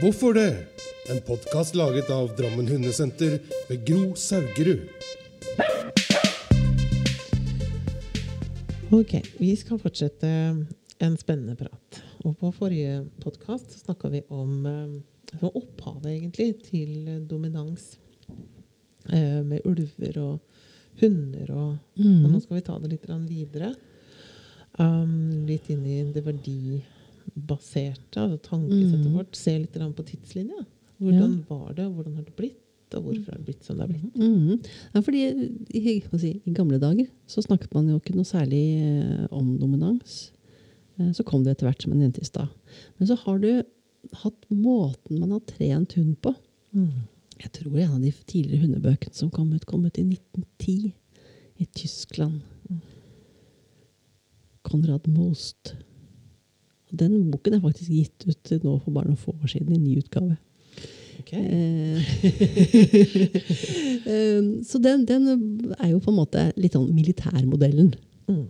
Hvorfor det? En podkast laget av Drammen Hundesenter ved Gro Saugerud. Ok, vi skal fortsette en spennende prat. Og på forrige podkast snakka vi om eh, opphavet, egentlig, til dominans. Eh, med ulver og hunder og Og nå skal vi ta det litt videre. Um, litt inn i det verdibaserte, altså tankesettet mm. vårt. Se litt på tidslinja. Hvordan var det, og hvordan har det blitt? Og hvorfor har det blitt som det har blitt? Mhm. Ja, fordi i, si, I gamle dager så snakket man jo ikke noe særlig eh, om dominans. Eh, Så kom det etter hvert, som jeg nevnte i stad. Men så har du hatt måten man har trent hund på. Jeg tror en av de tidligere hundebøkene som kom ut, kom ut i 1910 i Tyskland. Konrad Most. Den boken er faktisk gitt ut nå for bare noen få år siden i ny utgave. Ok. Eh, eh, så den, den er jo på en måte litt sånn militærmodellen. Mm.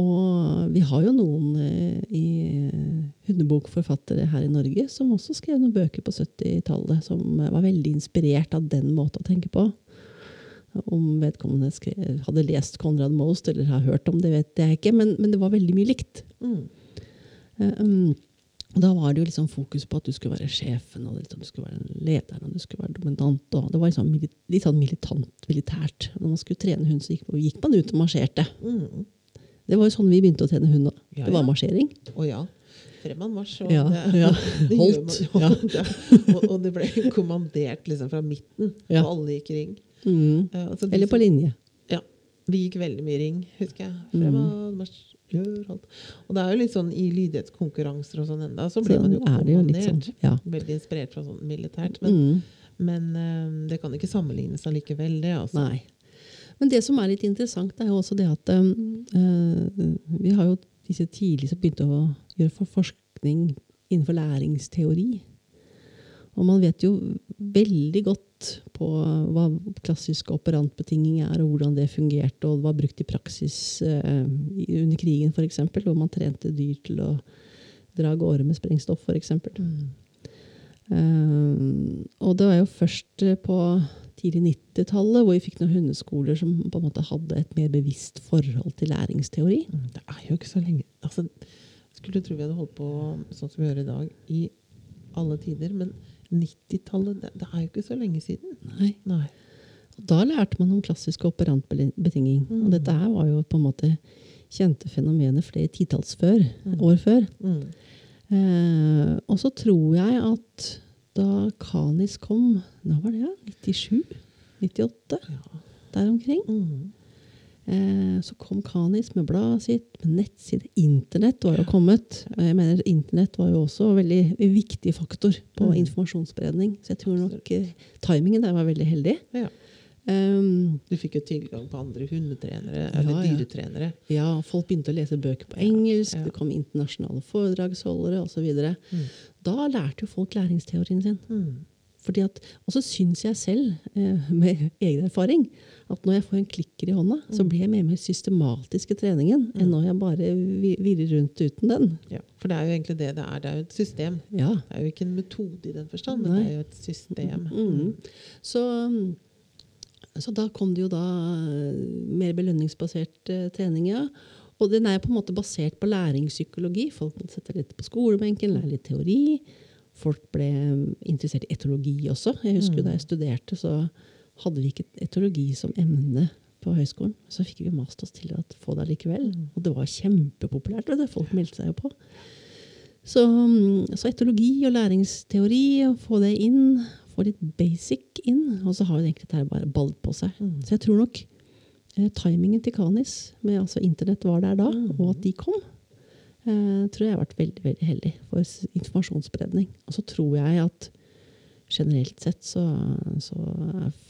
Og vi har jo noen eh, i hundebokforfattere her i Norge som også skrev noen bøker på 70-tallet som var veldig inspirert av den måten å tenke på. Om vedkommende skrev, hadde lest Konrad Most eller har hørt om det, vet jeg ikke, men, men det var veldig mye likt. Mm. Eh, um, da var det jo liksom fokus på at du skulle være sjefen, og liksom, du skulle være lederen, og du skulle være dominant. Og det var liksom litt sånn militant, militært. Når man skulle trene hund, så gikk, man ut og marsjerte. Mm. Det var jo sånn vi begynte å trene hund. Ja, Det var marsjering. Å ja. Fremadsj. og Ja, ja. Holdt. man Ja. og, og det ble kommandert liksom fra midten, og alle gikk ring. Mm. Eh, altså Eller på linje. Ja. Vi gikk veldig mye ring, husker jeg. Mm. Gjør alt. Og det er jo litt sånn i lydighetskonkurranser og sånn enda, så blir Så man jo er kommandert. sånn, ja. Veldig inspirert fra sånn militært. Men, Mm. men um, det kan ikke sammenlignes allikevel, det. Altså. Nei. Men det som er litt interessant, er jo også det at um, uh, vi har jo disse tidlig som begynte å gjøre for forskning innenfor læringsteori. Og man vet jo veldig godt på hva klassisk operantbetinging er, og hvordan det fungerte, og det var brukt i praksis eh, under krigen f.eks., hvor man trente dyr til å dra av gårde med sprengstoff f.eks. Mm. Um, og det var jo først eh, på tidlig 90-tallet hvor vi fikk noen hundeskoler som på en måte hadde et mer bevisst forhold til læringsteori. Mm, Det er jo ikke så lenge altså, Skulle tro vi hadde holdt på sånn som vi gjør i dag, i alle tider. Men 90-tallet, det, er jo ikke så lenge siden. Nei. Nei. Og da lærte man om klassisk operantbetinging. Mm. Og dette her var jo på en måte kjente fenomener flere titalls før, Mm. år før. Mm. Eh, og så tror jeg at da Kanis kom, når var det? 97? 98? Ja. Der omkring. Eh, så kom Kanis med bladet sitt, med nettside. Internett var jo kommet. Og jeg mener Internett var jo også en veldig viktig faktor på Mm. informasjonsspredning. Så jeg tror nok eh, timingen der var veldig heldig. Ja. Um, Du fikk jo tilgang på andre hundetrenere, eller ja. dyretrenere. ja, folk begynte å lese bøker på engelsk, det kom internasjonale foredragsholdere osv. Mm. Da lærte jo folk læringsteorien sin. Mm. Fordi at, og så syns jeg selv, eh, med egen erfaring, at når jeg får en klikker i hånda, så Mm. blir jeg mer med i treningen enn når jeg bare virrer rundt uten den. Ja. For det er jo egentlig det det er. Det er jo et system. Ja. Det er jo ikke en metode i den forstand, men Nei. det er jo et system. Mm. Så, så da kom det jo da eh, mer belønningsbasert eh, trening, ja. Og den er på en måte basert på læringspsykologi. Folk må sette litt på skolebenken, lære litt teori. Folk ble mm, interessert i etologi også. Jeg husker jo Da jeg studerte, så hadde vi ikke etologi som emne på høyskolen. Så fikk vi mast oss til å få det likevel. Og det var kjempepopulært. Det. Folk meldte seg jo på. Så, mm, så etologi og læringsteori, å få det inn, få litt basic inn, og så har jo egentlig dette bare balled på seg. Mm. Så jeg tror nok eh, timingen til Kanis, med altså internett var der da, Mm. og at de kom, eh, tror jeg har vært veldig, veldig heldig for informasjonsspredning. Og så tror jeg at generelt sett så, så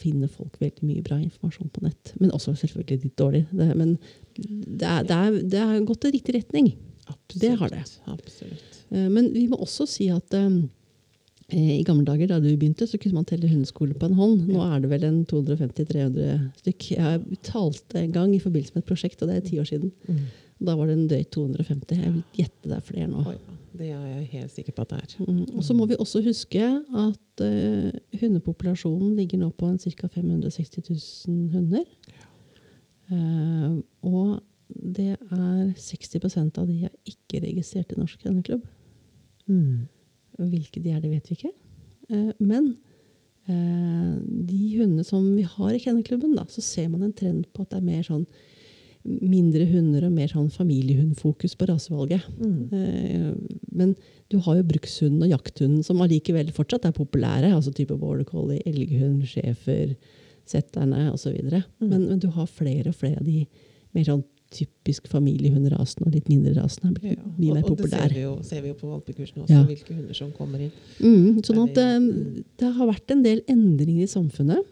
finner folk veldig mye bra informasjon på nett. Men også selvfølgelig litt dårlig. Det, men det er, det, er, det har gått i riktig retning. Absolutt. Det har det. Absolutt. Eh, Men vi må også si at eh, i gamle dager da du begynte, så kunne man telle hundeskoler på en hånd. Nå er det vel en 250-300 stykk. Jeg talte en gang i forbindelse med et prosjekt, og det er ti år siden. Mm. Da var det en drøyt 250. Jeg vil gjette det er flere nå. Oi, det er jeg helt sikker på at det er. Mm. Og så må vi også huske at uh, hundepopulasjonen ligger nå på en ca. 560 000 hunder. Uh, og det er 60% av de er ikke registrert i Norsk Kennelklubb. Mm. Hvilke de er, det vet vi ikke. Uh, men de hundene som vi har i kennelklubben, da, så ser man en trend på at det er mer sånn mindre hunder og mer sånn familiehundfokus på rasevalget. Mm. Eh, men du har jo brukshunden og jakthunden som allikevel fortsatt er populære. altså type border collie, elghund, schæfer, setterne osv. Mm. Men, men du har flere og flere av de mer sånn typisk familiehundrasene og litt mindre rasene er blitt Ja, mye mer og, og det ser vi, jo, ser vi jo på valpekursene også, Ja. hvilke hunder som kommer inn. Mm, sånn at Det eh, veldig- det har vært en del endringer i samfunnet.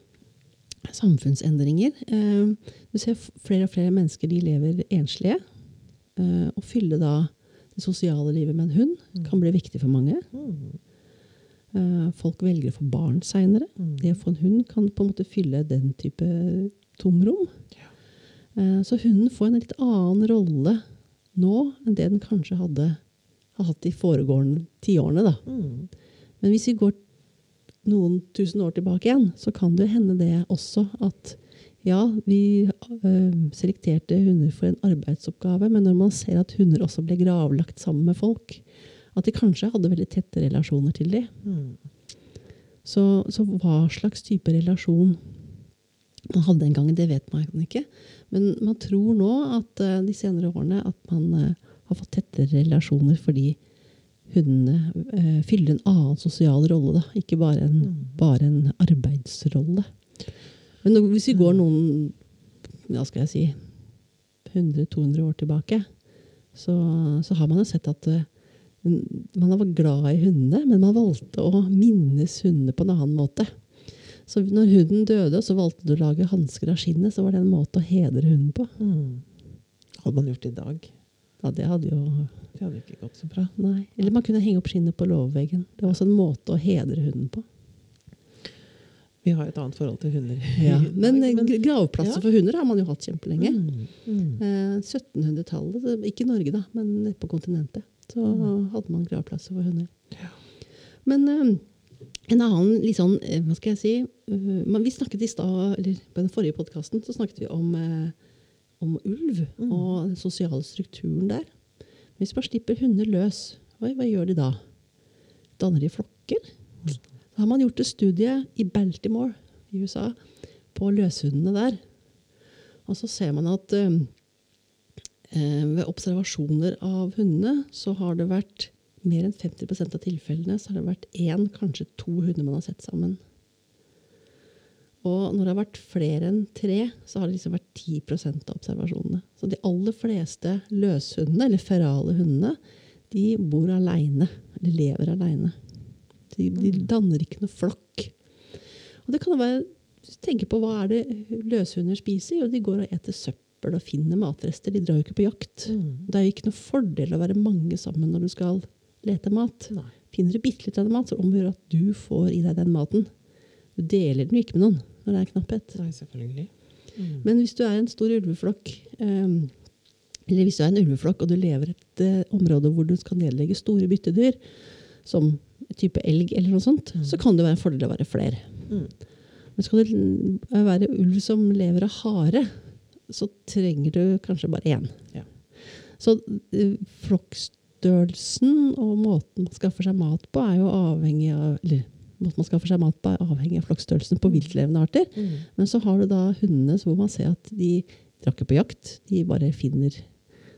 Samfunnsendringer. Eh, du ser flere og flere mennesker de lever enslige. Eh, å fylle da det sosiale livet med en hund kan bli viktig for mange. Mm. Eh, folk velger å få barn seinere. Mm. Det å få en hund kan på en måte fylle den type tomrom. Så hunden får en litt annen rolle nå enn det den kanskje hadde har hatt de foregående tiårene. Mm. Men hvis vi går noen tusen år tilbake igjen, så kan det hende det også at ja, vi øh, selekterte hunder for en arbeidsoppgave, men når man ser at hunder også ble gravlagt sammen med folk, at de kanskje hadde veldig tette relasjoner til dem. Mm. Så, så hva slags type relasjon man hadde en gang, det vet man ikke. Men man tror nå at eh, de senere årene at man eh, har fått tettere relasjoner fordi hundene eh, fyller en annen sosial rolle. Da. Ikke bare en, Mm. bare en arbeidsrolle. Men hvis vi går noen hva skal jeg si, 100-200 år tilbake, så, så har man jo sett at uh, man var glad i hundene, men man valgte å minnes hundene på en annen måte. Så når hunden døde, så valgte du å lage hansker av skinnet. Så var det en måte å hedre hunden på. Mm. Hadde man gjort det i dag, Ja, det hadde jo det hadde ikke gått så bra. Nei. Eller man kunne henge opp skinnet på låveveggen. Det var også en måte å hedre hunden på. Vi har et annet forhold til hunder. Ja. men, Men, eh, gra- gravplasser ja. for hunder har man jo hatt kjempelenge. Mm. Mm. Eh, 1700-tallet, ikke i Norge da, men på kontinentet, så hadde man gravplasser for hunder. Men eh, en annen litt sånn, eh, hva skal jeg si, uh, vi snakket i stad, eller på den forrige podcasten, så snakket vi om, eh, om ulv Mm. og den sosiale strukturen der. Hvis man slipper hunder løs, hva, hva gjør de da? Danner de flokker? Da har man gjort et studie i Baltimore i USA på løshundene der. Og så ser man at eh, eh, ved observasjoner av hundene så har det vært mer enn 50% av tilfellene så har det vært én, kanskje to hunder man har sett sammen. Og når det har vært flere enn tre, så har det liksom vært 10% av observasjonene. Så de aller fleste løshundene, eller ferale hundene, de bor aleine. Eller lever aleine. De, de danner ikke noe flokk. Og det kan være Tenke på hva er det løshunder spiser. Jo, de går og eter søppel og finner matrester. De drar jo ikke på jakt. Mm. Det er jo ikke noe fordel å være mange sammen når du skal lete mat. Nei. Finner du bitte litt av mat, så omgjør at du får i deg den maten. Du deler den jo ikke med noen når det er knapphet. Nei, selvfølgelig. Mm. Men hvis du er en stor ulveflokk, eh, eller hvis du er en ulveflokk og du lever et eh, område hvor du skal nedlegge store byttedyr, som type elg eller noe sånt, Mm. så kan det være en fordel å være flere. Mm. Men skal det være ulv som lever av hare, så trenger du kanskje bare én. Ja. Så eh, flokkstørrelsen og måten man skaffer seg mat på, er jo avhengig av eller, måten man skaffer seg mat på er avhengig av flokkstørrelsen på viltlevende arter. Mm. Men så har du da hundene så hvor man ser at de drar ikke på jakt. De bare finner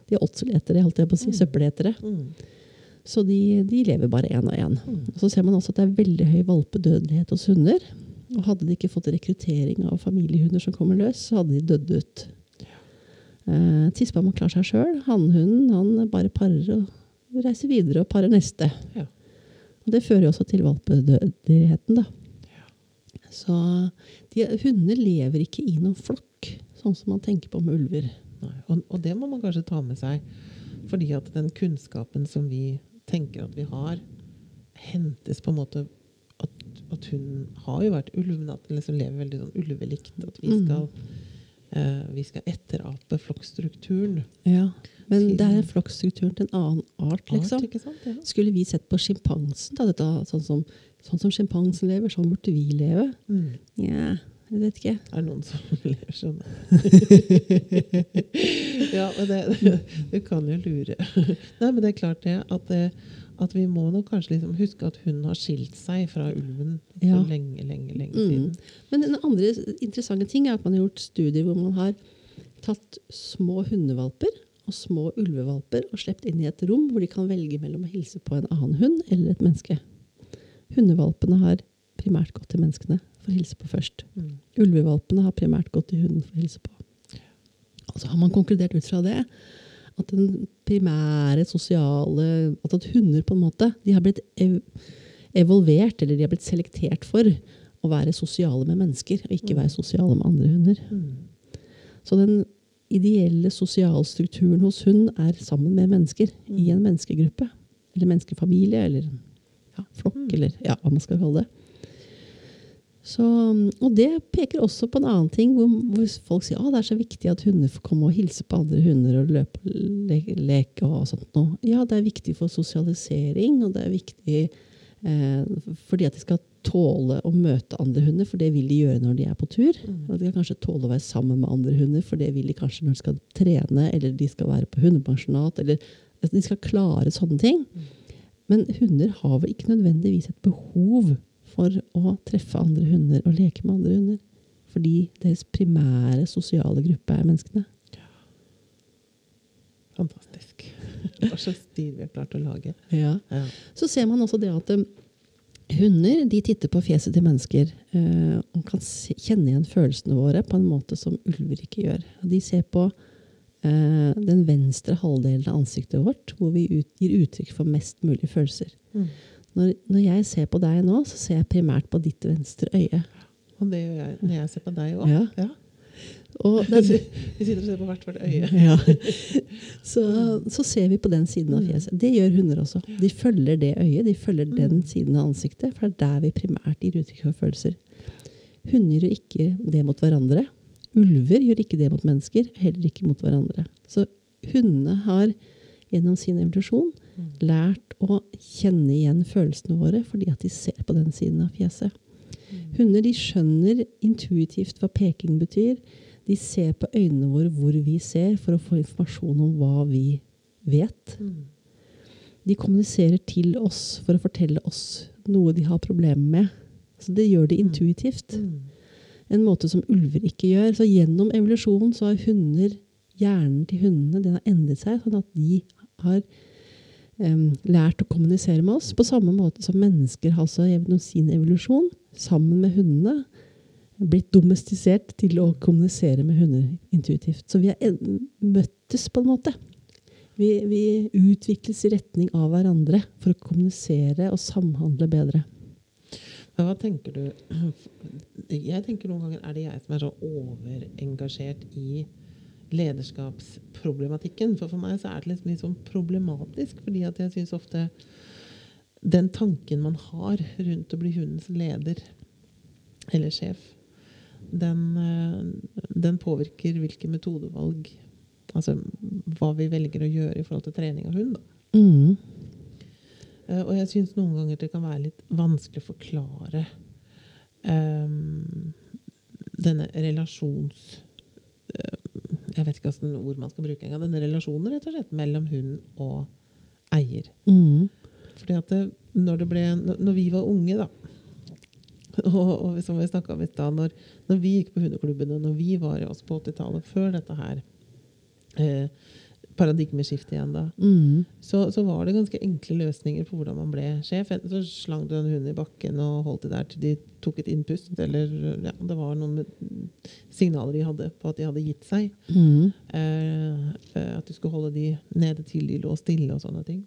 De er åtseletere, holdt jeg på å si. Mm. Søppeletere. Mm. Så de, de lever bare én og én. Mm. Så ser man også at det er veldig høy valpedødelighet hos hunder. Og hadde de ikke fått rekruttering av familiehunder som kommer løs, så hadde de dødd ut. Eh, må klarer seg sjøl. Hannhunden han bare parer og reiser videre og parer neste. Ja. Det fører jo også til valpedødeligheten, da. Så de, hunder lever ikke i noen flokk, sånn som man tenker på med ulver. Nei. Og, og det må man kanskje ta med seg. Fordi at den kunnskapen som vi tenker at vi har, hentes på en måte at, at hun har jo vært ulv, men at den liksom lever veldig sånn ulvelikt. At vi Mm. skal eh, vi skal etterape flokkstrukturen. Ja. Men det er flokkstrukturen til en annen art, liksom. Art, ikke sant? Ja. Skulle vi sett på sjimpansen, sånn som, sånn som sjimpansen lever, sånn burde vi leve? Mm. Ja, jeg vet ikke. Er det noen som lever sånn? ja, men det, du kan jo lure. Nei, men det er klart det at, det, at vi må nok kanskje liksom huske at hun har skilt seg fra ulven for Ja. lenge, lenge, lenge Mm. siden. Men en andre interessante ting er at man har gjort studier hvor man har tatt små hundevalper og små ulvevalper og sluppet inn i et rom hvor de kan velge mellom å hilse på en annen hund eller et menneske. Hundevalpene har primært gått til menneskene for å hilse på først. Mm. Ulvevalpene har primært gått til hunden for å hilse på. Og så har man konkludert ut fra det at den primære sosiale At, at hunder på en måte de har blitt ev evolvert, eller de har blitt selektert for å være sosiale med mennesker, og ikke være sosiale med andre hunder. Mm. Så den ideelle sosialstrukturen hos hund er sammen med mennesker i en menneskegruppe. Eller menneskefamilie, eller ja, flokk, Mm. eller ja, hva man skal kalle det. Så, og det peker også på en annen ting, hvor, hvor folk sier at det er så viktig at hunder får komme og hilse på andre hunder og løpe og le leke og sånt noe. Ja, det er viktig for sosialisering, og det er viktig eh, fordi at de skal tåle å møte andre hunder, for det vil de gjøre når de er på tur. Og de kan kanskje tåle å være sammen med andre hunder, for det vil de kanskje når de skal trene, eller de skal være på hundepensjonat, eller altså, de skal klare sånne ting. Men hunder har vel ikke nødvendigvis et behov for å treffe andre hunder og leke med andre hunder. Fordi deres primære sosiale gruppe er menneskene. Fantastisk. Hva slags dyr vi har klart å lage. Ja. Ja. Så ser man også det at um, hunder de titter på fjeset til mennesker eh, og kan se, kjenne igjen følelsene våre på en måte som ulver ikke gjør. De ser på eh, den venstre halvdelen av ansiktet vårt, hvor vi ut, gir uttrykk for mest mulig følelser. Mm. Når, når jeg ser på deg nå, så ser jeg primært på ditt venstre øye. Og det gjør jeg når jeg ser på deg òg. Ja. Ja. Og Vi sitter og ser på hvert vårt øye. ja. så, så ser vi på den siden av fjeset. Det gjør hunder også. De følger det øyet, de følger den siden av ansiktet, for det er der vi primært gir uttrykk for følelser. Hunder gjør ikke det mot hverandre. Ulver gjør ikke det mot mennesker, heller ikke mot hverandre. Så hundene har gjennom sin evolusjon lært å kjenne igjen følelsene våre fordi at de ser på den siden av fjeset. Hunder de skjønner intuitivt hva peking betyr. De ser på øynene våre hvor vi ser, for å få informasjon om hva vi vet. Mm. De kommuniserer til oss for å fortelle oss noe de har problemer med. Så det gjør det intuitivt. Mm. En måte som ulver ikke gjør. Så gjennom evolusjonen så har hunder, hjernen til hundene den har endret seg, sånn at de har lært å kommunisere med oss. På samme måte som mennesker altså gjennom sin evolusjon, sammen med hundene, blitt domestisert til å kommunisere med hunder intuitivt. Så vi har møttes på en måte. Vi, vi utvikles i retning av hverandre for å kommunisere og samhandle bedre. Men hva tenker du Jeg tenker noen ganger er det jeg som er så overengasjert i lederskapsproblematikken. For for meg så er det liksom litt sånn problematisk, fordi at jeg syns ofte den tanken man har rundt å bli hundens leder eller sjef, den, eh, den påvirker hvilke metodevalg Altså hva vi velger å gjøre i forhold til trening av hund. Da. Mm. Eh, Og jeg syns noen ganger det kan være litt vanskelig å forklare um, denne relasjons... eh, jeg vet ikke hvilke ord man skal bruke engang. Denne relasjonen rett og slett mellom hund og eier. Mm. Fordi at det, når, det ble, når vi var unge, da og, og som vi snakka om i stad, når, når vi gikk på hundeklubben, og når vi var oss på 80-tallet, før dette her eh, paradigmeskiftet igjen, da, Mm. så, så var det ganske enkle løsninger på hvordan man ble sjef. Enten så slang du en hund i bakken og holdt det der til de tok et innpust, eller ja, det var noen signaler de hadde på at de hadde gitt seg. Mm. Eh, eh, at du skulle holde de nede til de lå stille og sånne ting.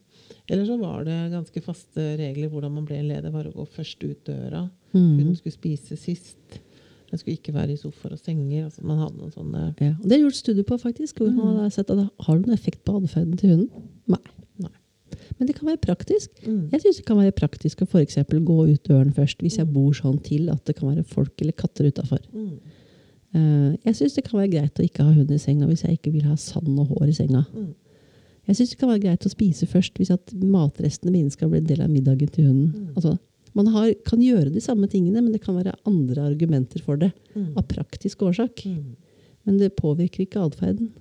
Eller så var det ganske faste regler hvordan man ble leder. var å gå først ut døra. Mm. Hun skulle spise sist. Den skulle ikke være i sofaer og senger. Altså, man hadde noen sånne Ja, og Det er gjort studier på, faktisk. hvor man har sett at det Har noen effekt på atferden til hunden? Nei. Nei. Men det kan være praktisk. Mm. Jeg syns det kan være praktisk å for gå ut døren først, hvis jeg bor sånn til at det kan være folk eller katter utafor. Mm. Eh, jeg syns det kan være greit å ikke ha hund i senga hvis jeg ikke vil ha sand og hår i senga. Mm. Jeg syns det kan være greit å spise først hvis at matrestene mine skal bli en del av middagen til hunden. Mm. Altså, man har, kan gjøre de samme tingene, men det kan være andre argumenter for det. Mm. Av praktisk årsak. Mm. Men det påvirker ikke atferden.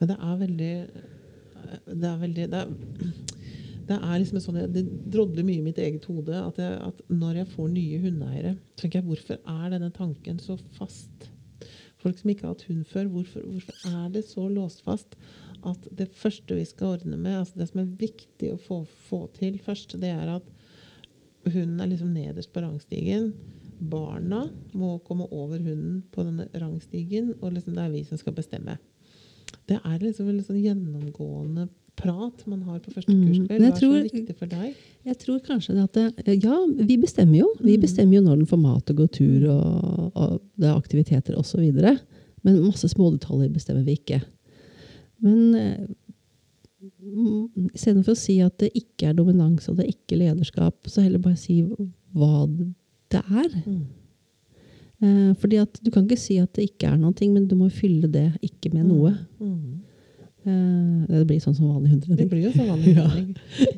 Men det er veldig Det er veldig Det er, det er liksom sånn, det drodler mye i mitt eget hode at, jeg, at når jeg får nye hundeeiere, tenker jeg hvorfor er denne tanken så fast? Folk som ikke har hatt hund før, hvorfor, hvorfor er det så låst fast at det første vi skal ordne med, altså det som er viktig å få, få til først, det er at hunden er liksom nederst på rangstigen. Barna må komme over hunden på denne rangstigen, og liksom det er vi som skal bestemme. Det er liksom en sånn gjennomgående prat man har på første Mm. kurskveld. Hva er så viktig for deg? Jeg tror kanskje det at det, Ja, vi bestemmer jo. Vi Mm. bestemmer jo når den får mat og går tur, og, og det er aktiviteter osv. Men masse smådetaljer bestemmer vi ikke. Men eh, istedenfor å si at det ikke er dominans og det er ikke lederskap, så heller bare si hva det er. Mm. Eh, fordi at du kan ikke si at det ikke er noe, men du må fylle det ikke med noe. Mm. Eh, det blir sånn som vanlig Det blir jo så vanlig. Ja.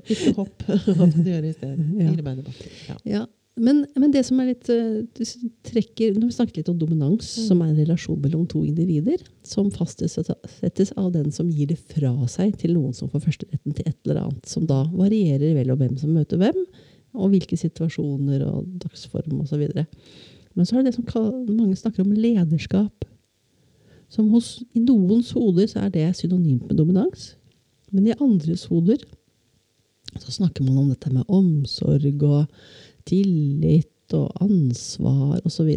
Ikke hopp. Hva skal du gjøre i stedet? Ja. Ja. Ja, men, men det som er litt eh, du trekker, Når vi snakket litt om dominans, Mm. som er en relasjon mellom to individer, som fastsettes av den som gir det fra seg til noen som får førsteretten til et eller annet, som da varierer vel om hvem som møter hvem, og hvilke situasjoner og dagsform osv. Men så er det det som mange snakker om lederskap. Som hos, I noens hoder så er det synonymt med dominans. Men i andres hoder så snakker man om dette med omsorg og tillit og ansvar osv.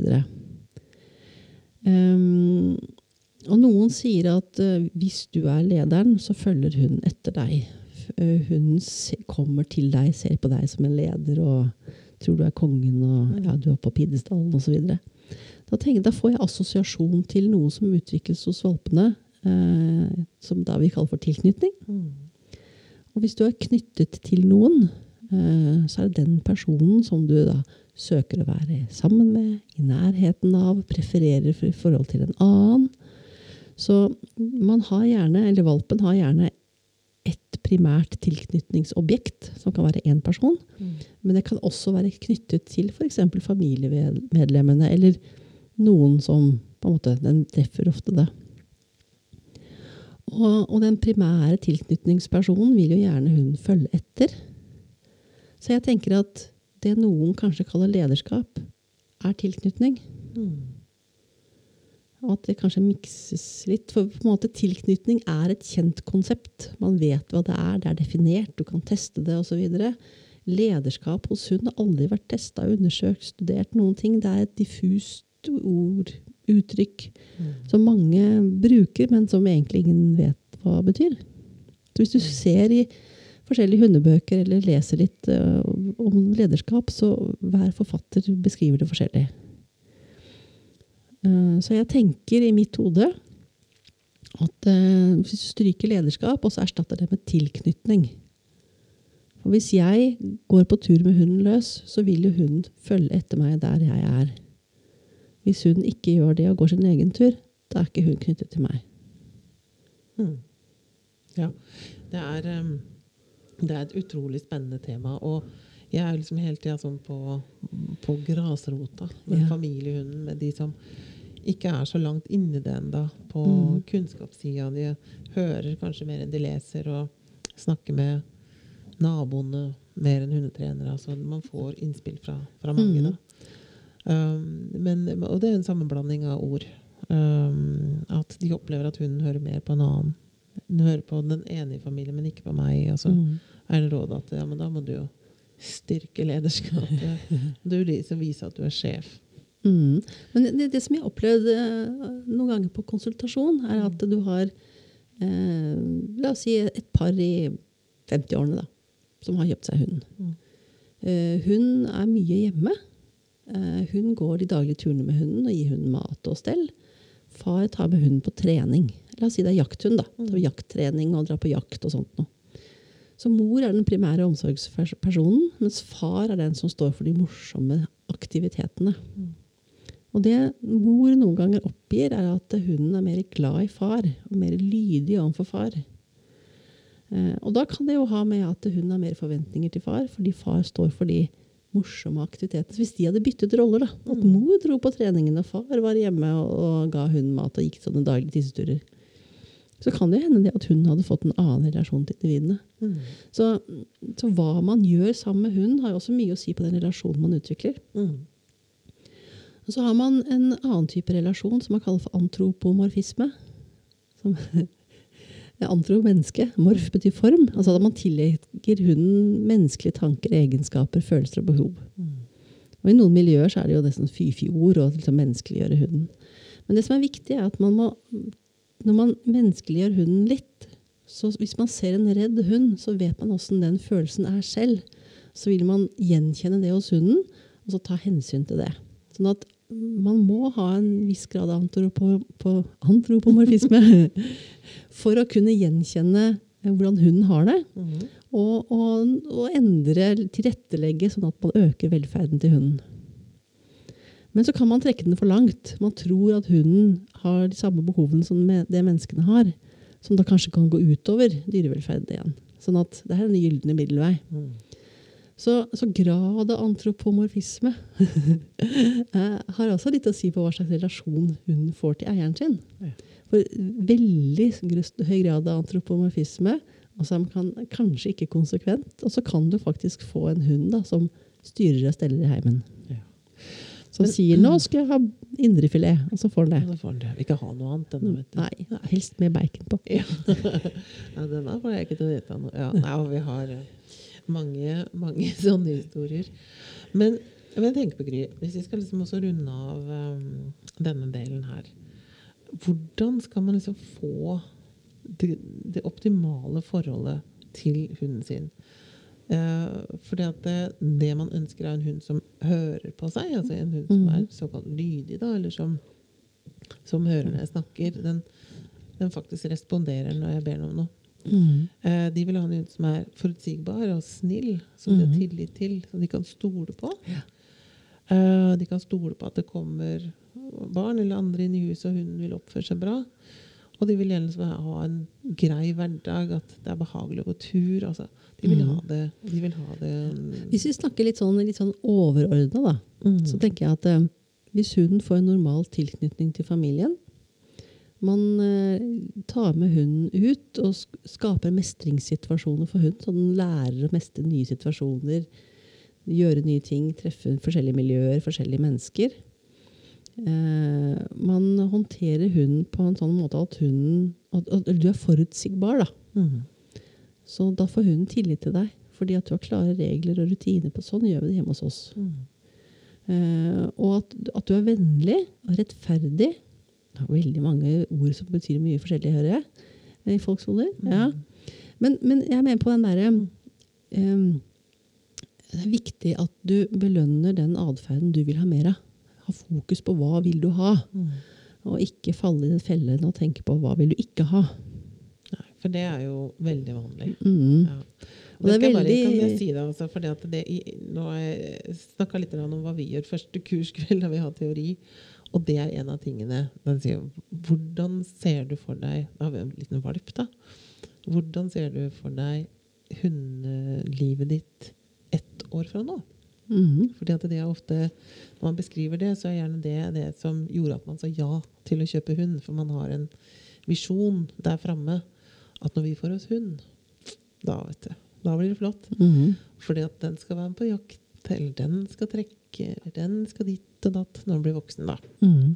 Um, og noen sier at uh, hvis du er lederen, så følger hun etter deg. Eh, hun kommer til deg, ser på deg som en leder og tror du er kongen og ja, du er på pidestallen osv. Da, tenker, da får jeg assosiasjon til noe som utvikles hos valpene, eh, som da vi kaller for tilknytning. Mm. Og hvis du er knyttet til noen, så er det den personen som du da søker å være sammen med, i nærheten av, prefererer i forhold til en annen. Så man har gjerne, eller valpen har gjerne ett primært tilknytningsobjekt, som kan være én person. Mm. Men det kan også være knyttet til f.eks. familiemedlemmene, eller noen som på en måte, Den treffer ofte det. Og, og den primære tilknytningspersonen vil jo gjerne hun følge etter. Så jeg tenker at det noen kanskje kaller lederskap, er tilknytning. Mm. Og at det kanskje mikses litt. For på en måte tilknytning er et kjent konsept. Man vet hva det er, det er definert, du kan teste det osv. Lederskap hos hund har aldri vært testa, undersøkt, studert noen ting. Det er et diffust ord, uttrykk, Mm. som mange bruker, men som egentlig ingen vet hva betyr. Så hvis du ser i forskjellige hundebøker eller leser litt uh, om lederskap, så hver forfatter beskriver det forskjellig. Uh, så jeg tenker i mitt hode at uh, hvis du stryker lederskap, og så erstatter det med tilknytning Og hvis jeg går på tur med hunden løs, så vil jo hunden følge etter meg der jeg er. Hvis hun ikke gjør det og går sin egen tur, da er ikke hun knyttet til meg. Hmm. Ja. Det er, um, det er et utrolig spennende tema. Og jeg er liksom hele tida sånn på, på grasrota med Ja. familiehunden, med de som ikke er så langt inni det ennå, på Mm. kunnskapssida. De hører kanskje mer enn de leser, og snakker med naboene mer enn hundetrenere. Altså man får innspill fra, fra mange. Mm. da. Um, men, og det er en sammenblanding av ord. Um, at de opplever at hunden hører mer på en annen. Hører på den ene i familien, men ikke på meg. Og så Mm. er det rådet at ja, men da må du jo styrke lederskapet. Du liksom viser at du er sjef. Mm. Men det, det som jeg har opplevd eh, noen ganger på konsultasjon, er at du har eh, La oss si et par i 50-årene da, som har kjøpt seg hund. Mm. Eh, hun er mye hjemme. Eh, hun går de daglige turene med hunden og gir hunden mat og stell. Far tar med hunden på trening. La oss si det er jakthund. da. Mm. Tar jakttrening og dra på jakt og sånt noe. Så mor er den primære omsorgspersonen, mens far er den som står for de morsomme aktivitetene. Mm. Og det mor noen ganger oppgir, er at hunden er mer glad i far, og mer lydig overfor far. Eh, og da kan det jo ha med at hun har mer forventninger til far, fordi far står for de morsomme aktivitetene. Hvis de hadde byttet roller, da, at mor dro på treningen og far var hjemme og, og ga hunden mat og gikk sånne daglige tisseturer, så kan det hende det at hun hadde fått en annen relasjon til individene. Mm. Så, så hva man gjør sammen med hunden, har jo også mye å si på den relasjonen man utvikler. Mm. Og så har man en annen type relasjon som man kaller for antropomorfisme. Som Antro-menneske. Morf betyr form. Altså at man tillegger hunden menneskelige tanker, egenskaper, følelser og behov. Og I noen miljøer så er det jo nesten fy-fy-ord å liksom menneskeliggjøre hunden. Men det som er viktig, er at man må, når man menneskeliggjør hunden litt så Hvis man ser en redd hund, så vet man åssen den følelsen er selv. Så vil man gjenkjenne det hos hunden, og så ta hensyn til det. Sånn at man må ha en viss grad av antropomorfisme for å kunne gjenkjenne eh, hvordan hunden har det. Mm. Og, og, og endre, tilrettelegge, sånn at man øker velferden til hunden. Men så kan man trekke den for langt. Man tror at hunden har de samme behovene som det menneskene har. Som da kanskje kan gå utover dyrevelferd igjen. Sånn at det er en gylne middelvei. Mm. Så, så grad av antropomorfisme har også litt å si på hva slags relasjon hunden får til eieren sin. For veldig høy grad av antropomorfisme, og som kan kanskje ikke konsekvent, og så kan du faktisk få en hund da, som styrer og steller i heimen. Som sier 'nå skal jeg ha indrefilet', og så får han det. Ja, får det. Vil ikke ha noe annet ennå, vet du. Nei, helst med bacon på. Ja. ja, den får jeg ikke til å vite noe. Ja, nei, og vi har eh, mange, mange sånne historier. Men, men jeg tenker på Gry, hvis vi skal liksom også runde av um, denne delen her Hvordan skal man liksom få det, det optimale forholdet til hunden sin? Uh, fordi at det, det man ønsker, er en hund som hører på seg. Altså en hund som er såkalt lydig, da, eller som, som hører når jeg snakker. Den, den faktisk responderer når jeg ber den om noe. Mm. Eh, de vil ha en hund som er forutsigbar og snill, som de har tillit til, som de kan stole på. Eh, de kan stole på at det kommer barn eller andre inn i huset, og hunden vil oppføre seg bra. Og de vil gjerne ha en grei hverdag, at det er behagelig å gå tur. Altså, de vil ha det, de vil ha det Hvis vi snakker litt sånn, litt sånn overordna, mm. så tenker jeg at eh, hvis hunden får en normal tilknytning til familien, man eh, tar med hunden ut og skaper mestringssituasjoner for hunden, så den lærer å mestre nye situasjoner, gjøre nye ting, treffe forskjellige miljøer, forskjellige mennesker. Eh, man håndterer hunden på en sånn måte at hunden at, at du er forutsigbar. da. Mm. Så da får hunden tillit til deg, fordi at du har klare regler og rutiner på sånn gjør vi det hjemme hos oss. Mm. Eh, og at, at du er vennlig og rettferdig. Det er veldig mange ord som betyr mye forskjellig, hører jeg. I folks hoder. Ja. Men, men jeg mener på den derre eh, Det er viktig at du belønner den atferden du vil ha mer av. Ha fokus på hva vil du ha, Mm. og ikke falle i den fellen og tenke på hva vil du ikke ha. Nei, for det er jo veldig vanlig. Mm. Ja. Og det er jeg bare, veldig- kan jeg si det, altså, fordi at det, i, nå har jeg snakka litt om hva vi gjør. Første kurskveld da vi har teori. Og det er en av tingene. Sier, hvordan ser du for deg Da har vi en liten valp, da. Hvordan ser du for deg hundelivet ditt ett år fra nå? Mm. Fordi at det er ofte, Når man beskriver det, så er gjerne det det som gjorde at man sa ja til å kjøpe hund. For man har en visjon der framme at når vi får oss hund, da vet du, da blir det flott. Mm. Fordi at den skal være med på jakt, eller den skal trekke, eller den skal dit og datt når den blir voksen. da. Mm.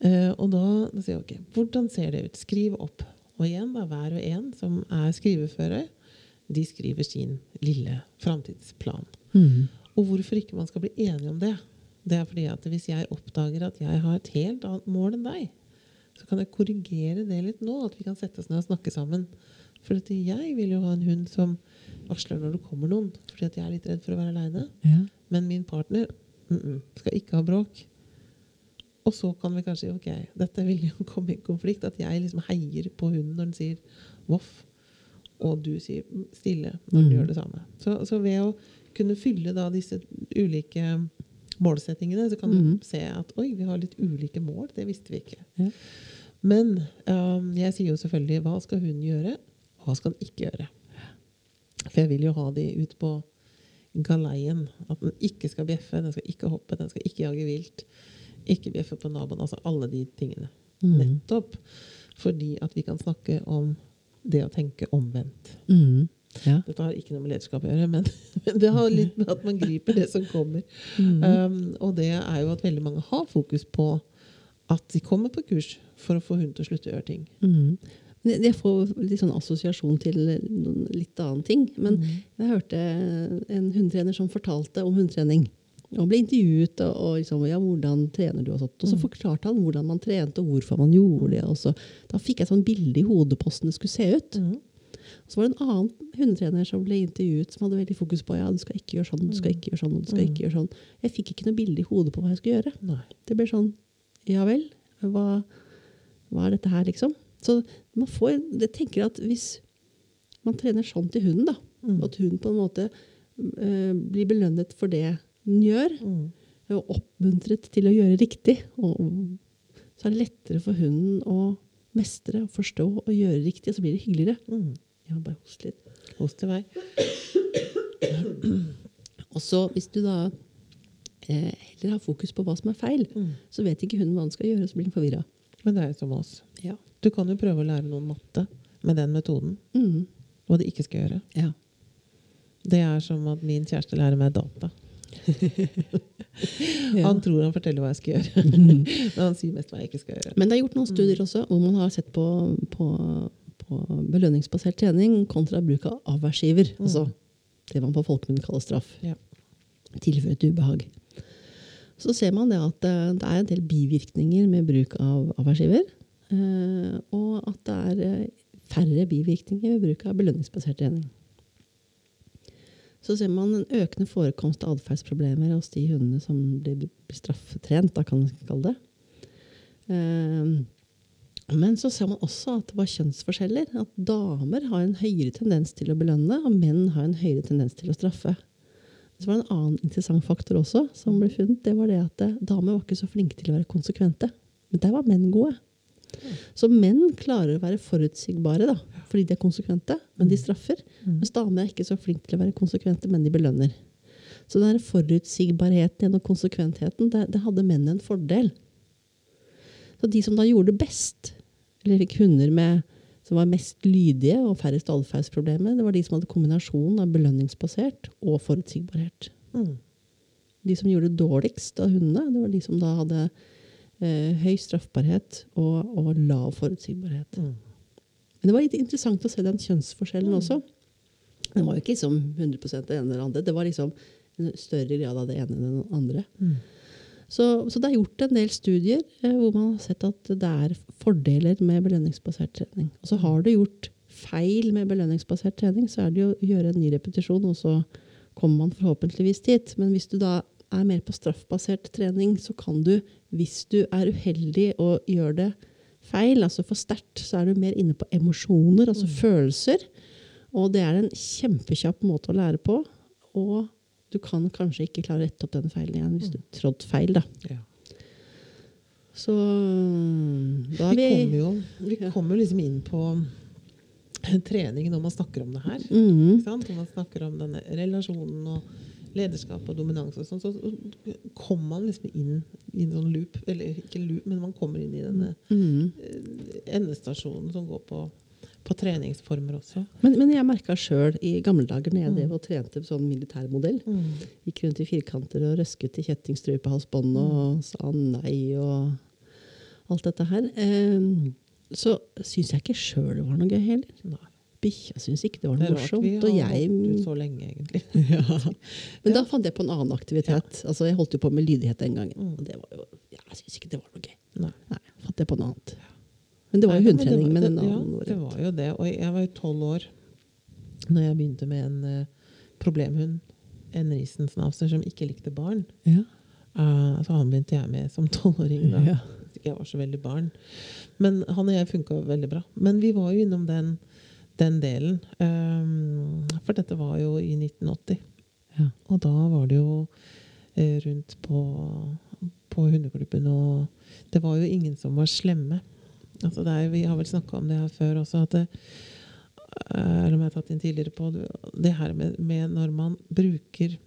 Uh, og da, da sier jeg ok, hvordan ser det ut? Skriv opp. Og igjen, da, hver og en som er skriveføre, de skriver sin lille framtidsplan. Mm. Og hvorfor ikke man skal bli enige om det, det er fordi at hvis jeg oppdager at jeg har et helt annet mål enn deg, så kan jeg korrigere det litt nå, at vi kan sette oss ned og snakke sammen. For at jeg vil jo ha en hund som varsler når det kommer noen, fordi at jeg er litt redd for å være aleine. Ja. Men min partner mm -mm, skal ikke ha bråk. Og så kan vi kanskje ok, dette vil jo komme i konflikt. At jeg liksom heier på hunden når den sier voff, og du sier mm, stille når du mm. gjør det samme. Så, så ved å kunne fylle da disse ulike målsettingene, så kan mm. du se at oi, vi har litt ulike mål. Det visste vi ikke. Ja. Men um, jeg sier jo selvfølgelig hva skal hun gjøre, hva skal hun ikke gjøre? For jeg vil jo ha de ut på galeien. At den ikke skal bjeffe, den skal ikke hoppe, den skal ikke jage vilt. Ikke bjeffe på naboen. Altså alle de tingene. Mm. Nettopp fordi at vi kan snakke om det å tenke omvendt. Mm. Ja. Dette har ikke noe med lederskap å gjøre, men, men det har litt med at man griper det som kommer. Mm. Um, og det er jo at veldig mange har fokus på at de kommer på kurs for å få hund til å slutte å gjøre ting. Mm. Jeg får litt sånn assosiasjon til litt annen ting. Men Mhm. jeg hørte en hundetrener som fortalte om hundetrening. Og ble intervjuet og, og liksom, ja, hvordan trener du og sånt. Og så Mm. forklarte han hvordan man trente og hvorfor man gjorde det. Og så, da fikk jeg sånn bilde i hodet på hvordan det skulle se ut. Mm. Så var det en annen hundetrener som ble intervjuet som hadde veldig fokus på ja, du skal ikke gjøre sånn, du skal ikke gjøre sånn, du skal ikke gjøre sånn. Jeg fikk ikke noe bilde i hodet på hva jeg skulle gjøre. Nei. Det ble sånn Ja vel, hva, hva er dette her, liksom? Så man får Jeg tenker at hvis man trener sånn til hunden, da, Mm. at hunden på en måte øh, blir belønnet for det den gjør, Mm. og oppmuntret til å gjøre riktig, og, så er det lettere for hunden å mestre og forstå og gjøre riktig, og så blir det hyggeligere. Mm. Ja, bare hoste litt. Hos i vei. Og så hvis du da eh, heller har fokus på hva som er feil, Mm. så vet ikke hunden hva den skal gjøre, så blir den forvirra. Men det er jo som oss. Ja. Du kan jo prøve å lære noen matte med den metoden, Mm. hva de ikke skal gjøre. ja. Det er som at min kjæreste lærer meg data. Han tror han forteller hva jeg skal gjøre, men han sier mest hva jeg ikke skal gjøre. Men det er gjort noen studier også hvor man har sett på, på, på belønningsbasert trening kontra bruk av avværsgiver. Altså det man på folkemunne kaller straff. Ja. Tilføre et ubehag. Så ser man det at eh, det er en del bivirkninger med bruk av avværsgiver. eh, Og at det er eh, færre bivirkninger ved bruk av belønningsbasert trening. Så ser man en økende forekomst av atferdsproblemer hos de hundene som blir straffetrent, da kan man kalle det. Eh, Men så ser man også at det var kjønnsforskjeller. At damer har en høyere tendens til å belønne, og menn har en høyere tendens til å straffe. Så var det en annen interessant faktor også som ble funnet. Det var det at eh, damer var ikke så flinke til å være konsekvente. Men der var menn gode. Så menn klarer å være forutsigbare da, fordi de er konsekvente, men de straffer. Mens damer er ikke så flinke til å være konsekvente, men de belønner. Så den forutsigbarheten gjennom konsekventheten, det, det hadde menn en fordel. Så de som da gjorde det best, eller fikk hunder med, som var mest lydige og færrest atferdsproblemer, det var de som hadde kombinasjonen av belønningsbasert og forutsigbarhet. Mm. De som gjorde det dårligst av hundene, det var de som da hadde høy straffbarhet og, og lav forutsigbarhet. Mm. Men det var litt interessant å se den kjønnsforskjellen også. Den var jo ikke liksom 100 det ene eller andre. Det var liksom en større grad av det ene enn det andre. Mm. Så, så det er gjort en del studier eh, hvor man har sett at det er fordeler med belønningsbasert trening. Og så har du gjort feil med belønningsbasert trening, så er det jo å gjøre en ny repetisjon, og så kommer man forhåpentligvis dit. Men hvis du da er mer på straffbasert trening, så kan du, hvis du er uheldig og gjør det feil, altså for sterkt, så er du mer inne på emosjoner, altså følelser. Og det er en kjempekjapp måte å lære på. Og du kan kanskje ikke klare å rette opp den feilen igjen hvis du trådte feil. da. Ja. Så da er Vi vi, kommer jo vi kommer liksom inn på trening når man snakker om det her. Mm. Når man snakker om denne relasjonen og lederskap og dominans og sånn, så kommer man liksom inn i en sånn loop. Eller ikke loop, men man kommer inn i denne Mhm. eh, endestasjonen som går på, på treningsformer også. men, men jeg merka sjøl i gamle dager når jeg drev og trente sånn militærmodell. Gikk rundt i firkanter og røsket i kjettingstrøy på og sa nei og alt dette her. Eh, så syns jeg ikke sjøl det var noe gøy heller. Nei. Bikkja syntes ikke det var Det noe er rart vi morsomt. har Og holdt ut jeg så lenge, egentlig. Men da fant jeg på en annen aktivitet. Altså Jeg holdt jo på med lydighet den gangen. Mm. Og det var jo, ja, jeg syntes ikke det var noe gøy. Nei. Nei, fant jeg på noe annet. Men det var jo Nei, hundetrening. det Men var- annen Ja, det var jo det. Og jeg var jo tolv år når jeg begynte med en uh, problemhund. En Riesenschnauzer som ikke likte barn. Ja. Uh, så han begynte jeg med som tolvåring. da. Ja. Ikke Jeg var så veldig barn. Men han og jeg funka veldig bra. Men vi var jo innom den, den delen. Um, for dette var jo i 1980. Ja. Og da var det jo eh, rundt på, på hundeklubben. Og det var jo ingen som var slemme. Altså det er, vi har vel snakka om det her før også, at det, eh, eller om jeg har tatt inn tidligere på det, her med, med når man bruker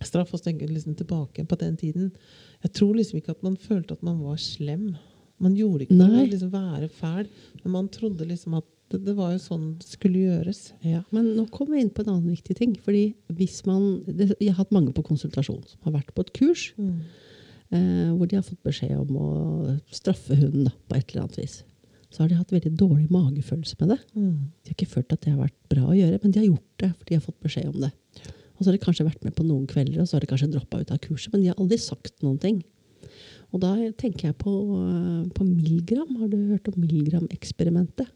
straff og tenker liksom tilbake på den tiden. Jeg tror liksom ikke at man følte at man var slem. Man gjorde ikke å liksom være fæl, men man trodde liksom at det, det var jo sånn det skulle gjøres. Ja, men nå kommer vi inn på en annen viktig ting. fordi hvis man, det, Jeg har hatt mange på konsultasjon som har vært på et kurs eh, hvor de har fått beskjed om å straffe hunden da, på et eller annet vis. Så har de hatt veldig dårlig magefølelse med det. Mm. De har ikke følt at det har vært bra å gjøre, men de har gjort det for de har fått beskjed om det. Og så har de kanskje vært med på noen kvelder, og så har de kanskje droppa ut av kurset, men de har aldri sagt noen ting. Og da tenker jeg på, eh, på Milgram. Har du hørt om Milgram-eksperimentet?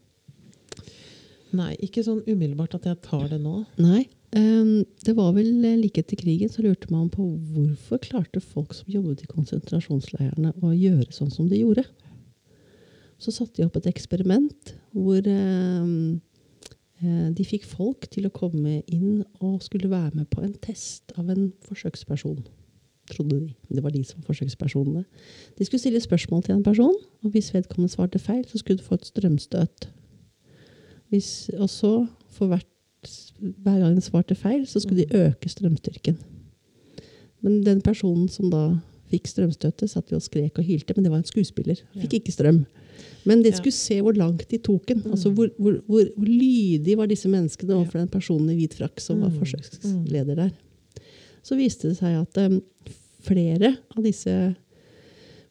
Nei, ikke sånn umiddelbart at jeg tar det nå. Nei. det var vel eh, like etter krigen så lurte man på hvorfor klarte folk som jobbet i konsentrasjonsleirene å gjøre sånn som de gjorde. Så satte de opp et eksperiment hvor eh, de fikk folk til å komme inn og skulle være med på en test av en forsøksperson. Trodde de. Det var de som var forsøkspersonene. De skulle stille spørsmål til en person, og hvis vedkommende svarte feil, så skulle du få et strømstøt. Hvis, og så, for hvert, hver gang den svarte feil, så skulle de øke strømstyrken. Men den personen som da fikk strømstøtet, satt jo og skrek og hylte, men det var en skuespiller. Fikk ikke strøm. Men de skulle se hvor langt de tok den. Altså hvor, hvor, hvor, hvor lydige var disse menneskene overfor den personen i hvit frakk som var Mm. forsøksleder der. Så viste det seg at um, flere av disse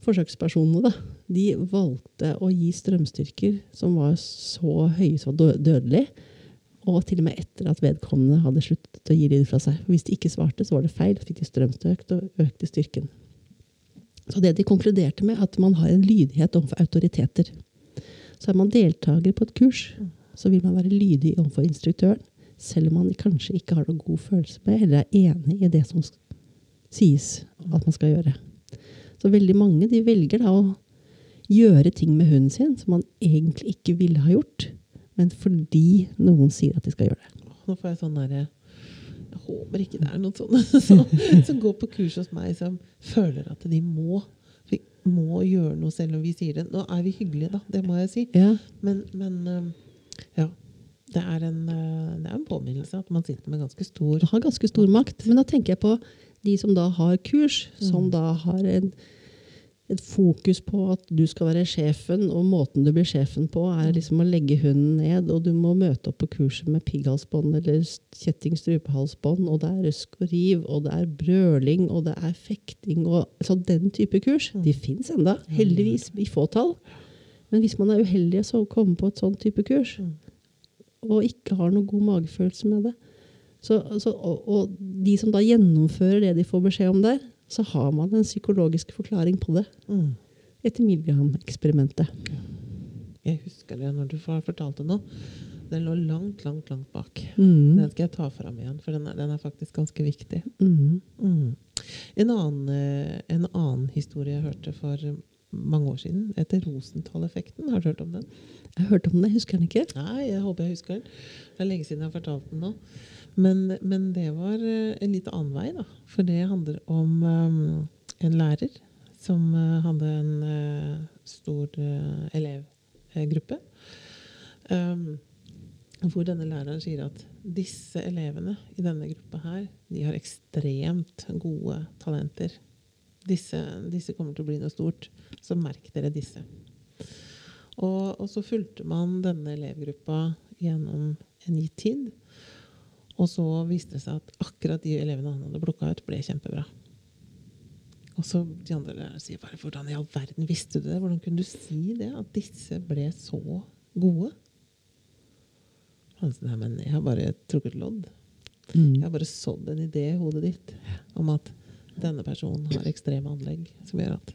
forsøkspersonene da, de valgte å gi strømstyrker som var så høye som var dø- dødelig, og til og med etter at vedkommende hadde sluttet å gi lyd fra seg. Hvis de ikke svarte, så var det feil. Fikk de strømstøkt og økte styrken. Så det de konkluderte med, at man har en lydighet overfor autoriteter. Så er man deltaker på et kurs, så vil man være lydig overfor instruktøren, selv om man kanskje ikke har noen god følelse med, eller er enig i det som sies at man skal gjøre. Så veldig mange de velger da å gjøre ting med hunden sin som man egentlig ikke ville ha gjort, men fordi noen sier at de skal gjøre det. Nå får jeg sånn derre Jeg håper ikke det er noen sånne som, som går på kurs hos meg, som føler at de må, må gjøre noe selv om vi sier det. Nå er vi hyggelige, da. Det må jeg si. Ja, Men, men ja. Det er, en, øh, det er en påminnelse at man sitter med ganske stor har ganske stor makt. Men da tenker jeg på de som da har kurs, som Mm. da har en, et fokus på at du skal være sjefen, og måten du blir sjefen på, er liksom å legge hunden ned, og du må møte opp på kurset med pigghalsbånd eller kjetting strupehalsbånd, og det er røsk og riv, og det er brøling, og det er fekting, og så den type kurs. De fins enda, heldigvis, i fåtall. Men hvis man er uheldig så kommer på et sånn type kurs, Mm. og ikke har noen god magefølelse med det, så, så, og, og de som da gjennomfører det de får beskjed om der, så har man en psykologisk forklaring på det. mm. Etter Milgram-eksperimentet. Jeg husker det når du har fortalt det nå. Den lå langt, langt, langt bak. Mm. Den skal jeg ta fram igjen, for den er, den er faktisk ganske viktig. Mm. Mm. En, annen, eh, en annen historie jeg hørte for mange år siden, etter Rosenthal-effekten. Har du hørt om den? Jeg har hørt om den, jeg husker den ikke. Nei, jeg håper jeg husker den. Det er lenge siden jeg har fortalt den nå. Men, men det var eh, en litt annen vei, da. For det handler om um, en lærer som uh, hadde en uh, stor uh, elevgruppe. Um, hvor denne læreren sier at disse elevene i denne gruppa her, de har ekstremt gode talenter. Disse, disse kommer til å bli noe stort. Så merk dere disse. Og, og så fulgte man denne elevgruppa gjennom en gitt tid. Og så viste det seg at akkurat de elevene han hadde plukka ut, ble kjempebra. Og så de andre lærerne sier bare hvordan i all verden visste du det? Hvordan kunne du si det? At disse ble så gode? Han sa nei, men jeg har bare trukket lodd. Jeg har bare sådd en idé i hodet ditt om at denne personen har ekstreme anlegg som gjør at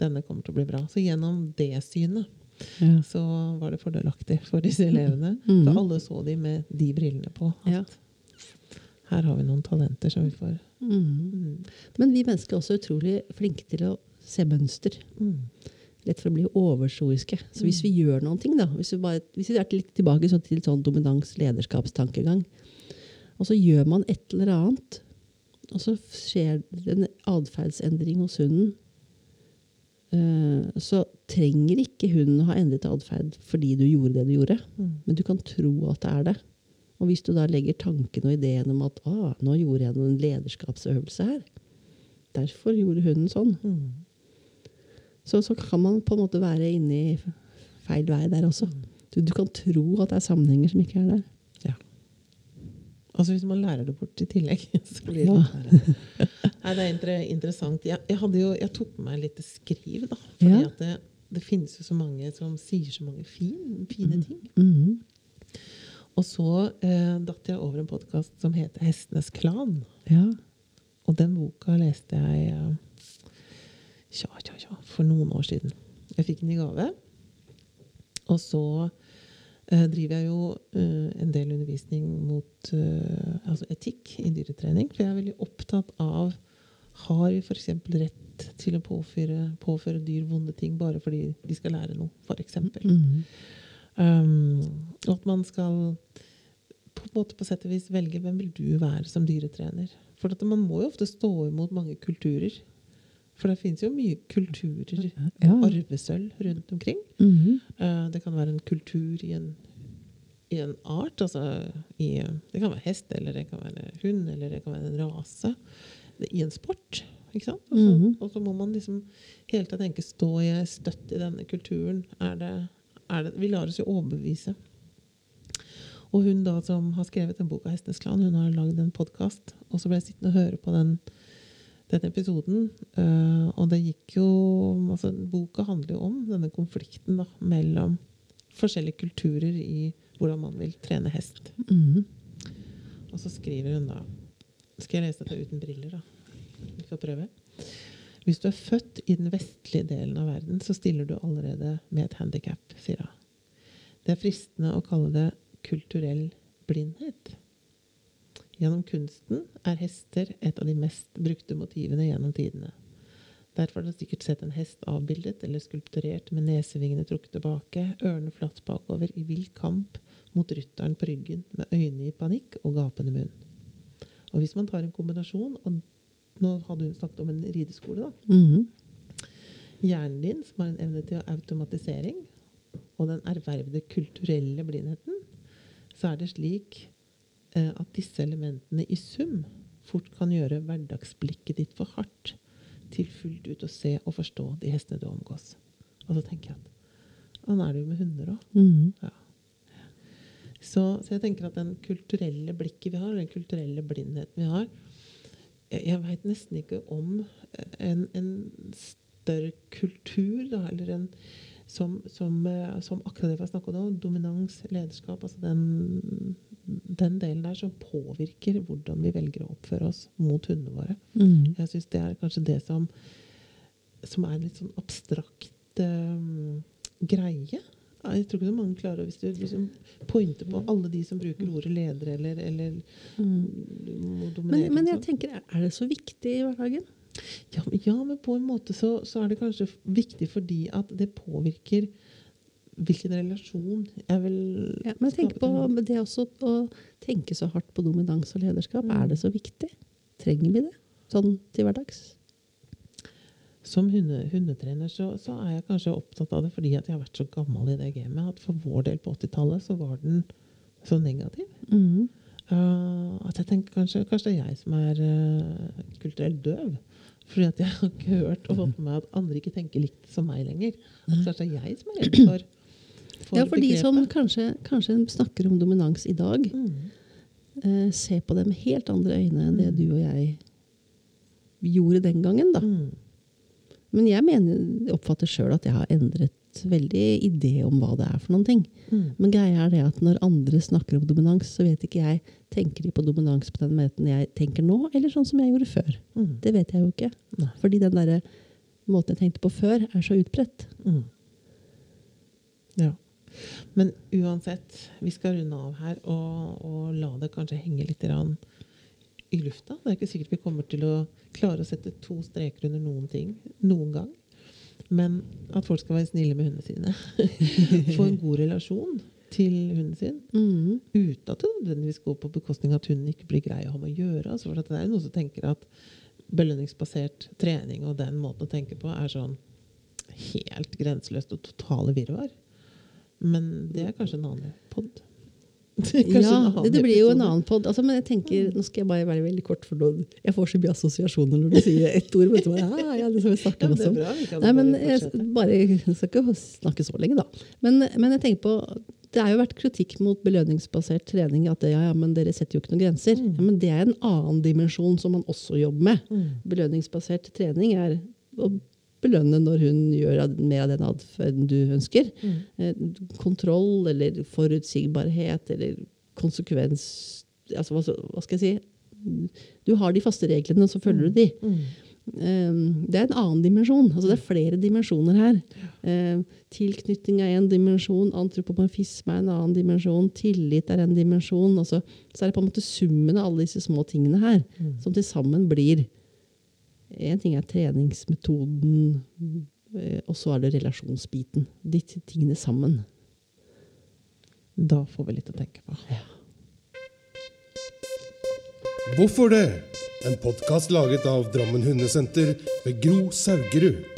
denne kommer til å bli bra. Så gjennom det synet Ja. så var det fordelaktig for disse elevene. Mhm. Så alle så de med de brillene på. At Ja. Her har vi noen talenter som vi får Mm. mm. Men vi mennesker er også utrolig flinke til å se mønster. Mm. Lett for å bli overstoiske. Så hvis vi gjør noen ting, da, hvis vi, bare, hvis vi er litt tilbake sånn til sånn dominans-lederskapstankegang, og så gjør man et eller annet, og så skjer det en atferdsendring hos hunden, eh, så trenger ikke hunden å ha endret atferd fordi du gjorde det du gjorde. Mm. Men du kan tro at det er det. Og hvis du da legger tanken og ideen om at ah, nå gjorde jeg noen lederskapsøvelse her, derfor gjorde hunden sånn, Mm. så, så kan man på en måte være inne i feil vei der også. Du, du kan tro at det er sammenhenger som ikke er der. Ja. Altså hvis man lærer det bort i tillegg, så blir det Ja. litt. Nei, det er inter interessant. Jeg, jeg, jo, jeg tok med meg litt skriv, da. Fordi Ja. at det, det finnes jo så mange som sier så mange fin, fine ting. Mhm. Og så eh, datt jeg over en podkast som heter 'Hestenes klan'. Ja. Og den boka leste jeg eh, tja, tja, tja, for noen år siden. Jeg fikk den i gave. Og så eh, driver jeg jo eh, en del undervisning mot eh, altså etikk i dyretrening. For jeg er veldig opptatt av har vi f.eks. rett til å påføre, påføre dyr vonde ting bare fordi de skal lære noe, f.eks. Mhm. Um, og at man skal på en måte på sett og vis velge hvem vil du være som dyretrener. For man må jo ofte stå imot mange kulturer. For det finnes jo mye kulturer, Ja. arvesølv, rundt omkring. Mm -hmm. uh, det kan være en kultur i en, i en art. Altså i, det kan være hest, eller det kan være hund, eller det kan være en rase. I en sport. Ikke sant? Og så, Mhm. og så må man liksom hele tida tenke Står jeg støtt i denne kulturen? Er det, det, vi lar oss jo overbevise. Og hun da som har skrevet den boka 'Hestenes klan', hun har lagd en podkast. Og så ble jeg sittende og høre på den, den episoden. Uh, og det gikk jo altså Boka handler jo om denne konflikten da, mellom forskjellige kulturer i hvordan man vil trene hest. Mhm. Og så skriver hun da Skal jeg lese dette uten briller, da? Vi får prøve. Hvis du er født i den vestlige delen av verden, så stiller du allerede med et handikap, sier hun. Det er fristende å kalle det kulturell blindhet. Gjennom kunsten er hester et av de mest brukte motivene gjennom tidene. Derfor har du sikkert sett en hest avbildet eller skulpturert med nesevingene trukket tilbake, ørene flatt bakover i vill kamp mot rytteren på ryggen med øynene i panikk og gapende munn. Og hvis man tar en kombinasjon og Nå hadde hun snakket om en rideskole, da. Mhm. Hjernen din, som har en evne til automatisering, og den ervervede kulturelle blindheten, så er det slik eh, at disse elementene i sum fort kan gjøre hverdagsblikket ditt for hardt til fullt ut å se og forstå de hestene du omgås. Og så tenker jeg at han er det jo med hunder òg. Mhm. Så, så jeg tenker at den kulturelle blikket vi har, den kulturelle blindheten vi har Jeg, veit nesten ikke om en, en større kultur, da, eller en som, som, eh, som akkurat det vi har snakket om, dominans, lederskap, altså den, den delen der som påvirker hvordan vi velger å oppføre oss mot hundene våre. Mm. Jeg syns det er kanskje det som, som er en litt sånn abstrakt um, greie. Jeg tror ikke er mange klarer Hvis du liksom pointer på alle de som bruker ordet leder eller, eller mm. Men, men jeg sånn. tenker, er det så viktig i hverdagen? ja, men- ja, men på en måte så, så er det kanskje viktig fordi at det påvirker hvilken relasjon jeg vil Ja, men jeg tenker på det også å tenke så hardt på dominans og lederskap. Mm. Er det så viktig? Trenger vi det sånn til hverdags? Som hunde, hundetrener så, så er jeg kanskje opptatt av det fordi at jeg har vært så gammel i det gamet at for vår del på 80-tallet så var den så negativ. Mm. Uh, at jeg tenker kanskje, kanskje det er jeg som er uh, kulturelt døv. Fordi at jeg har ikke hørt og fått med meg at andre ikke tenker likt som meg lenger. At kanskje det er jeg som er redd for, for Ja, for de som kanskje, kanskje snakker om dominans i dag, mm. uh, ser på det med helt andre øyne enn det Mm. du og jeg gjorde den gangen. da. Mm. Men jeg mener, oppfatter sjøl at jeg har endret veldig idé om hva det er for noen ting. Mm. Men greia er det at når andre snakker om dominans, så vet ikke jeg Tenker de på dominans på den måten jeg tenker nå, eller sånn som jeg gjorde før? Mm. Det vet jeg jo ikke. Nei. Fordi den der måten jeg tenkte på før, er så utbredt. Mm. Ja. Men uansett, vi skal runde av her og, og la det kanskje henge litt grann i lufta. Det er ikke sikkert vi kommer til å klare å sette to streker under noen ting noen gang. Men at folk skal være snille med hundene sine. Få en god relasjon. til hunden sin. Mm. Uten at det nødvendigvis går på bekostning av at hunden ikke blir grei å ha med å gjøre. Altså, for det er jo noen som tenker at belønningsbasert trening og den måten å tenke på er sånn helt grenseløst og totale virvar. Men det er kanskje en annen pod. Det Ja, det, det blir jo en annen pod. Altså, men jeg tenker, nå skal jeg bare være veldig kort, for jeg får så mye assosiasjoner når du sier ett ord. Men så bare, ah, ja, det skal vi snakke Ja, bra. Vi Nei, men jeg bare, jeg skal ikke snakke så lenge, da. Men, men jeg tenker på det har jo vært kritikk mot belønningsbasert trening. At det, ja, ja, men dere setter jo ikke noen grenser. Ja, men det er en annen dimensjon som man også jobber med. Mm. Belønningsbasert trening er å belønne når hun gjør mer av den atferden du ønsker. Mm. Eh, kontroll eller forutsigbarhet eller konsekvens altså, hva, hva skal jeg si? Du har de faste reglene, og så følger du de. Mm. Eh, Det er en annen dimensjon. Altså det er flere dimensjoner her. Eh, tilknytning er en dimensjon, antropomorfisme er en annen dimensjon, tillit er en dimensjon. Altså, så er det på en måte summen av alle disse små tingene her som til sammen blir En ting er treningsmetoden, eh, og så er det relasjonsbiten. De tingene sammen. Da får vi litt å tenke på. Hvorfor det? En podkast laget av Drammen Hundesenter ved Gro Saugerud.